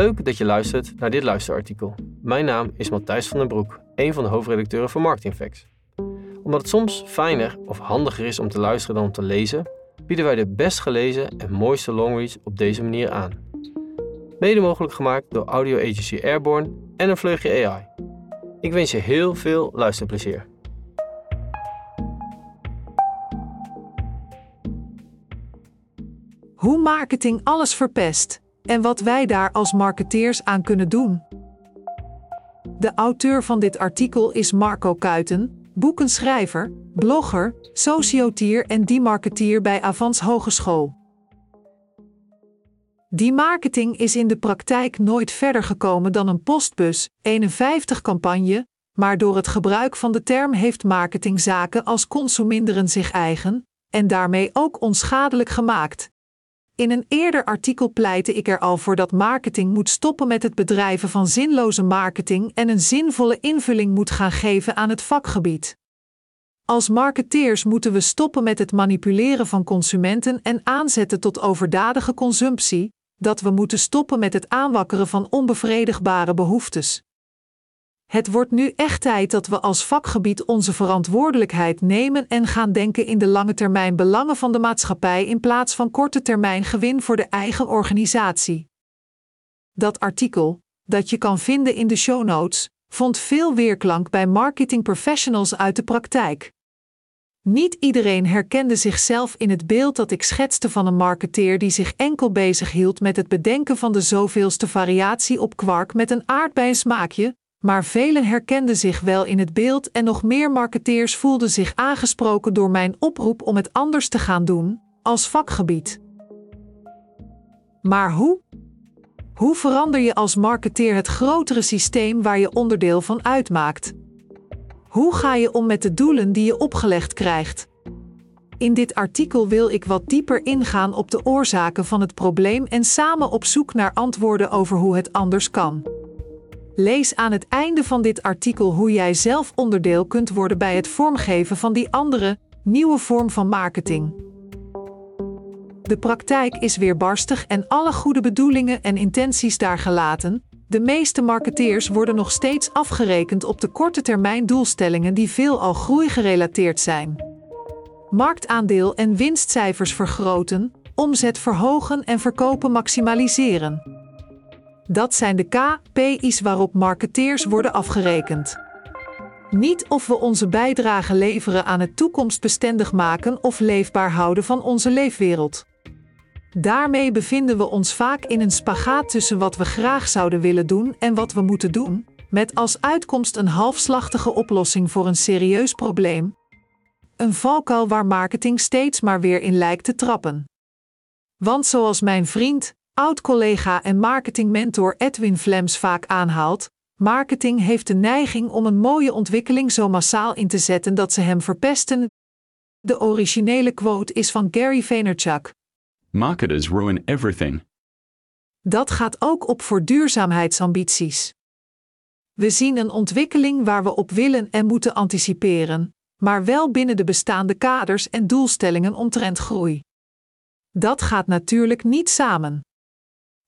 Leuk dat je luistert naar dit luisterartikel. Mijn naam is Matthijs van den Broek, een van de hoofdredacteuren van Marketingfacts. Omdat het soms fijner of handiger is om te luisteren dan om te lezen, bieden wij de best gelezen en mooiste longreads op deze manier aan. Mede mogelijk gemaakt door audio agency Airborne en een vleugje AI. Ik wens je heel veel luisterplezier. Hoe marketing alles verpest en wat wij daar als marketeers aan kunnen doen. De auteur van dit artikel is Marco Kuiten, boekenschrijver, blogger, sociotier en demarketeer bij Avans Hogeschool. Die marketing is in de praktijk nooit verder gekomen dan een postbus 51 campagne, maar door het gebruik van de term heeft marketing zaken als consuminderen zich eigen en daarmee ook onschadelijk gemaakt. In een eerder artikel pleitte ik er al voor dat marketing moet stoppen met het bedrijven van zinloze marketing en een zinvolle invulling moet gaan geven aan het vakgebied. Als marketeers moeten we stoppen met het manipuleren van consumenten en aanzetten tot overdadige consumptie, dat we moeten stoppen met het aanwakkeren van onbevredigbare behoeftes. Het wordt nu echt tijd dat we als vakgebied onze verantwoordelijkheid nemen en gaan denken in de lange termijn belangen van de maatschappij in plaats van korte termijn gewin voor de eigen organisatie. Dat artikel, dat je kan vinden in de show notes, vond veel weerklank bij marketing professionals uit de praktijk. Niet iedereen herkende zichzelf in het beeld dat ik schetste van een marketeer die zich enkel bezig hield met het bedenken van de zoveelste variatie op kwark met een aardbeiensmaakje, maar velen herkenden zich wel in het beeld en nog meer marketeers voelden zich aangesproken door mijn oproep om het anders te gaan doen, als vakgebied. Maar hoe? Hoe verander je als marketeer het grotere systeem waar je onderdeel van uitmaakt? Hoe ga je om met de doelen die je opgelegd krijgt? In dit artikel wil ik wat dieper ingaan op de oorzaken van het probleem en samen op zoek naar antwoorden over hoe het anders kan. Lees aan het einde van dit artikel hoe jij zelf onderdeel kunt worden bij het vormgeven van die andere, nieuwe vorm van marketing. De praktijk is weerbarstig en alle goede bedoelingen en intenties daar gelaten. De meeste marketeers worden nog steeds afgerekend op de korte termijn doelstellingen die veelal groeigerelateerd zijn. Marktaandeel en winstcijfers vergroten, omzet verhogen en verkopen maximaliseren. Dat zijn de KPI's waarop marketeers worden afgerekend. Niet of we onze bijdrage leveren aan het toekomstbestendig maken of leefbaar houden van onze leefwereld. Daarmee bevinden we ons vaak in een spagaat tussen wat we graag zouden willen doen en wat we moeten doen, met als uitkomst een halfslachtige oplossing voor een serieus probleem. Een valkuil waar marketing steeds maar weer in lijkt te trappen. Want zoals mijn vriend, oud-collega en marketingmentor Edwin Flems vaak aanhaalt, marketing heeft de neiging om een mooie ontwikkeling zo massaal in te zetten dat ze hem verpesten. De originele quote is van Gary Vaynerchuk. Marketers ruin everything. Dat gaat ook op voor duurzaamheidsambities. We zien een ontwikkeling waar we op willen en moeten anticiperen, maar wel binnen de bestaande kaders en doelstellingen omtrent groei. Dat gaat natuurlijk niet samen.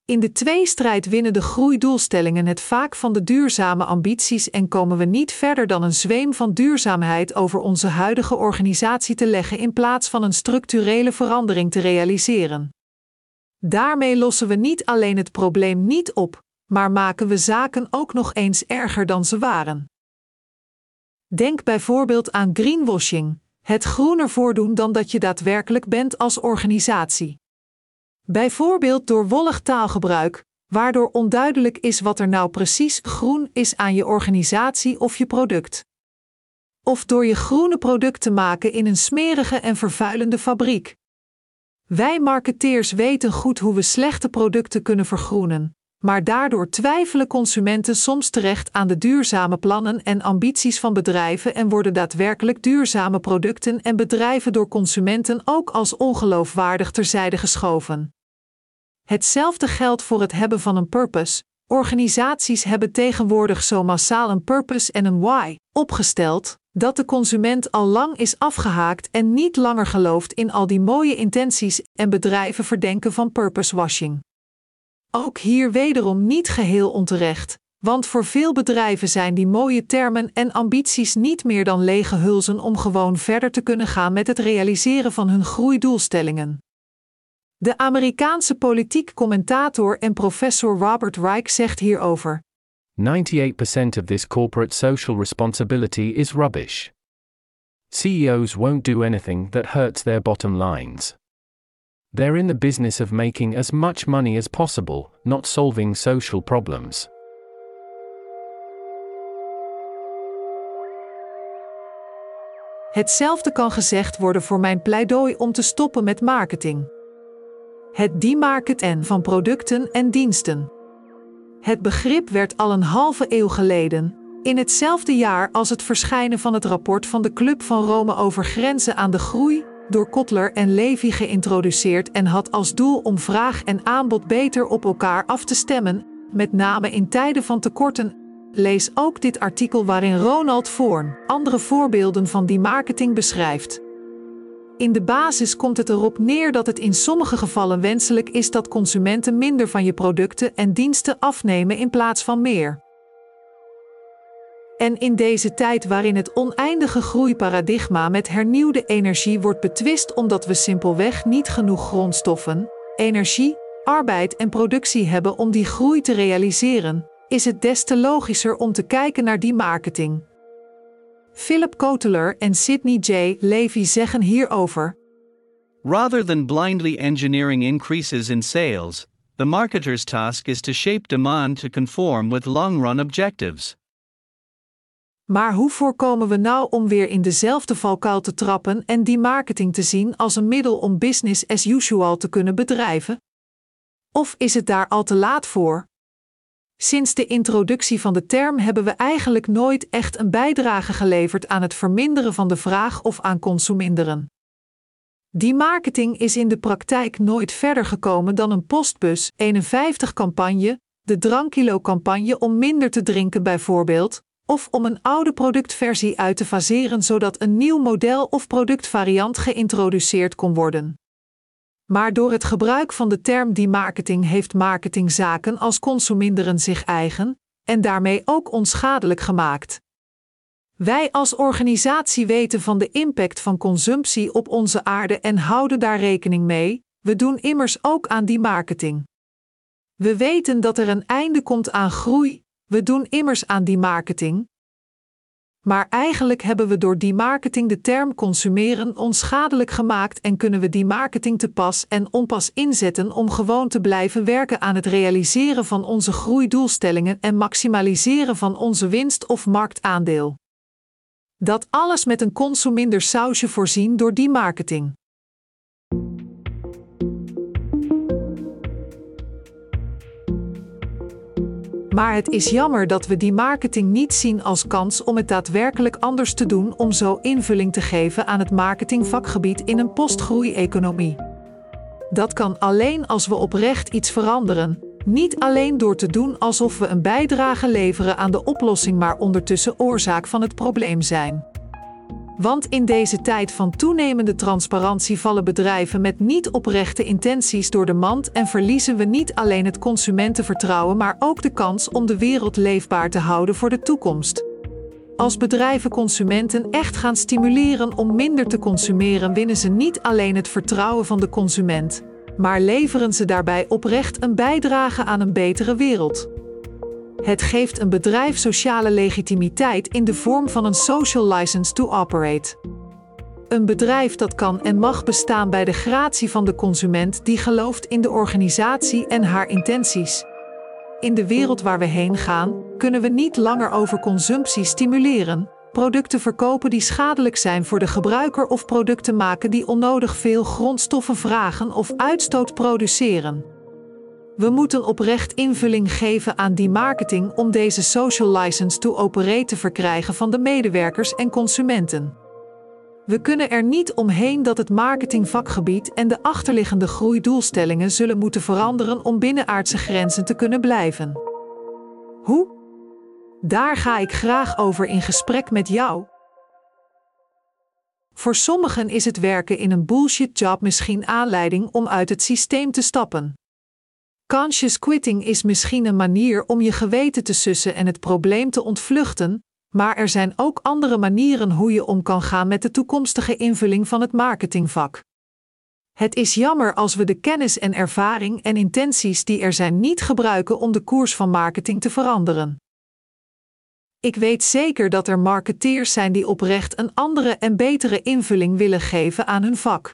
In de tweestrijd winnen de groeidoelstellingen het vaak van de duurzame ambities en komen we niet verder dan een zweem van duurzaamheid over onze huidige organisatie te leggen in plaats van een structurele verandering te realiseren. Daarmee lossen we niet alleen het probleem niet op, maar maken we zaken ook nog eens erger dan ze waren. Denk bijvoorbeeld aan greenwashing, het groener voordoen dan dat je daadwerkelijk bent als organisatie. Bijvoorbeeld door wollig taalgebruik, waardoor onduidelijk is wat er nou precies groen is aan je organisatie of je product. Of door je groene product te maken in een smerige en vervuilende fabriek. Wij marketeers weten goed hoe we slechte producten kunnen vergroenen, maar daardoor twijfelen consumenten soms terecht aan de duurzame plannen en ambities van bedrijven en worden daadwerkelijk duurzame producten en bedrijven door consumenten ook als ongeloofwaardig terzijde geschoven. Hetzelfde geldt voor het hebben van een purpose. Organisaties hebben tegenwoordig zo massaal een purpose en een why opgesteld, dat de consument al lang is afgehaakt en niet langer gelooft in al die mooie intenties en bedrijven verdenken van purpose washing. Ook hier wederom niet geheel onterecht, want voor veel bedrijven zijn die mooie termen en ambities niet meer dan lege hulzen om gewoon verder te kunnen gaan met het realiseren van hun groeidoelstellingen. De Amerikaanse politiek commentator en professor Robert Reich zegt hierover: 98% of this corporate social responsibility is rubbish. CEOs won't do anything that hurts their bottom lines. They're in the business of making as much money as possible, not solving social problems. Hetzelfde kan gezegd worden voor mijn pleidooi om te stoppen met marketing. Het demarketen van producten en diensten. Het begrip werd al een halve eeuw geleden, in hetzelfde jaar als het verschijnen van het rapport van de Club van Rome over grenzen aan de groei, door Kotler en Levy geïntroduceerd en had als doel om vraag en aanbod beter op elkaar af te stemmen, met name in tijden van tekorten. Lees ook dit artikel waarin Ronald Voorn andere voorbeelden van die marketing beschrijft. In de basis komt het erop neer dat het in sommige gevallen wenselijk is dat consumenten minder van je producten en diensten afnemen in plaats van meer. En in deze tijd waarin het oneindige groeiparadigma met hernieuwde energie wordt betwist omdat we simpelweg niet genoeg grondstoffen, energie, arbeid en productie hebben om die groei te realiseren, is het des te logischer om te kijken naar die marketing. Philip Kotler en Sidney J. Levy zeggen hierover: Rather than blindly engineering increases in sales, the marketer's task is to shape demand to conform with long run objectives. Maar hoe voorkomen we nou om weer in dezelfde valkuil te trappen en die marketing te zien als een middel om business as usual te kunnen bedrijven? Of is het daar al te laat voor? Sinds de introductie van de term hebben we eigenlijk nooit echt een bijdrage geleverd aan het verminderen van de vraag of aan consuminderen. Die marketing is in de praktijk nooit verder gekomen dan een postbus 51 campagne, de drankilo campagne om minder te drinken bijvoorbeeld, of om een oude productversie uit te faseren zodat een nieuw model of productvariant geïntroduceerd kon worden. Maar door het gebruik van de term die marketing heeft marketingzaken als consuminderen zich eigen en daarmee ook onschadelijk gemaakt. Wij als organisatie weten van de impact van consumptie op onze aarde en houden daar rekening mee, we doen immers ook aan die marketing. We weten dat er een einde komt aan groei, we doen immers aan die marketing. Maar eigenlijk hebben we door die marketing de term consumeren onschadelijk gemaakt en kunnen we die marketing te pas en onpas inzetten om gewoon te blijven werken aan het realiseren van onze groeidoelstellingen en maximaliseren van onze winst of marktaandeel. Dat alles met een consuminder sausje voorzien door die marketing. Maar het is jammer dat we die marketing niet zien als kans om het daadwerkelijk anders te doen om zo invulling te geven aan het marketingvakgebied in een postgroei-economie. Dat kan alleen als we oprecht iets veranderen, niet alleen door te doen alsof we een bijdrage leveren aan de oplossing, maar ondertussen oorzaak van het probleem zijn. Want in deze tijd van toenemende transparantie vallen bedrijven met niet oprechte intenties door de mand en verliezen we niet alleen het consumentenvertrouwen, maar ook de kans om de wereld leefbaar te houden voor de toekomst. Als bedrijven consumenten echt gaan stimuleren om minder te consumeren, winnen ze niet alleen het vertrouwen van de consument, maar leveren ze daarbij oprecht een bijdrage aan een betere wereld. Het geeft een bedrijf sociale legitimiteit in de vorm van een social license to operate. Een bedrijf dat kan en mag bestaan bij de gratie van de consument die gelooft in de organisatie en haar intenties. In de wereld waar we heen gaan, kunnen we niet langer over consumptie stimuleren, producten verkopen die schadelijk zijn voor de gebruiker of producten maken die onnodig veel grondstoffen vragen of uitstoot produceren. We moeten oprecht invulling geven aan die marketing om deze social license to operate te verkrijgen van de medewerkers en consumenten. We kunnen er niet omheen dat het marketingvakgebied en de achterliggende groeidoelstellingen zullen moeten veranderen om binnenaardse grenzen te kunnen blijven. Hoe? Daar ga ik graag over in gesprek met jou. Voor sommigen is het werken in een bullshit job misschien aanleiding om uit het systeem te stappen. Conscious quitting is misschien een manier om je geweten te sussen en het probleem te ontvluchten, maar er zijn ook andere manieren hoe je om kan gaan met de toekomstige invulling van het marketingvak. Het is jammer als we de kennis en ervaring en intenties die er zijn niet gebruiken om de koers van marketing te veranderen. Ik weet zeker dat er marketeers zijn die oprecht een andere en betere invulling willen geven aan hun vak.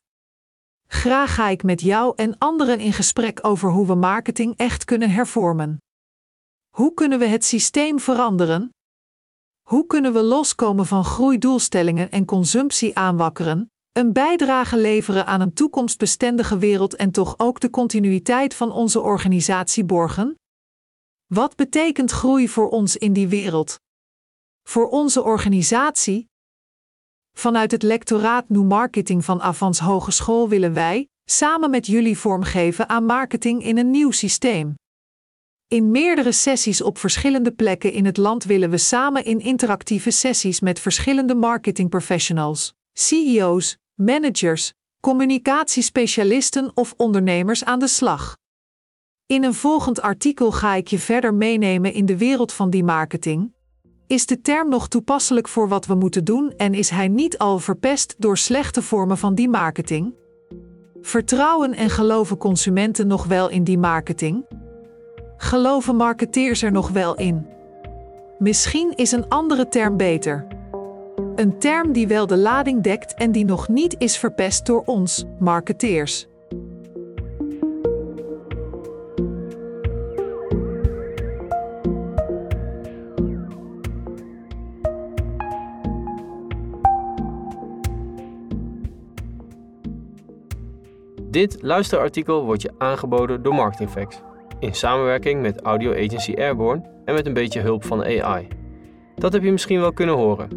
Graag ga ik met jou en anderen in gesprek over hoe we marketing echt kunnen hervormen. Hoe kunnen we het systeem veranderen? Hoe kunnen we loskomen van groeidoelstellingen en consumptie aanwakkeren, een bijdrage leveren aan een toekomstbestendige wereld en toch ook de continuïteit van onze organisatie borgen? Wat betekent groei voor ons in die wereld? Voor onze organisatie? Vanuit het lectoraat New Marketing van Avans Hogeschool willen wij, samen met jullie vormgeven aan marketing in een nieuw systeem. In meerdere sessies op verschillende plekken in het land willen we samen in interactieve sessies met verschillende marketingprofessionals, CEO's, managers, communicatiespecialisten of ondernemers aan de slag. In een volgend artikel ga ik je verder meenemen in de wereld van die marketing. Is de term nog toepasselijk voor wat we moeten doen en is hij niet al verpest door slechte vormen van die marketing? Vertrouwen en geloven consumenten nog wel in die marketing? Geloven marketeers er nog wel in? Misschien is een andere term beter. Een term die wel de lading dekt en die nog niet is verpest door ons, marketeers. Dit luisterartikel wordt je aangeboden door MarketingFacts in samenwerking met audio agency Airborne en met een beetje hulp van AI. Dat heb je misschien wel kunnen horen.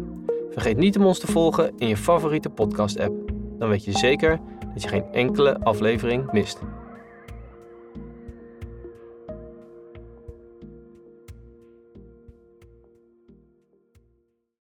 Vergeet niet om ons te volgen in je favoriete podcast-app. Dan weet je zeker dat je geen enkele aflevering mist.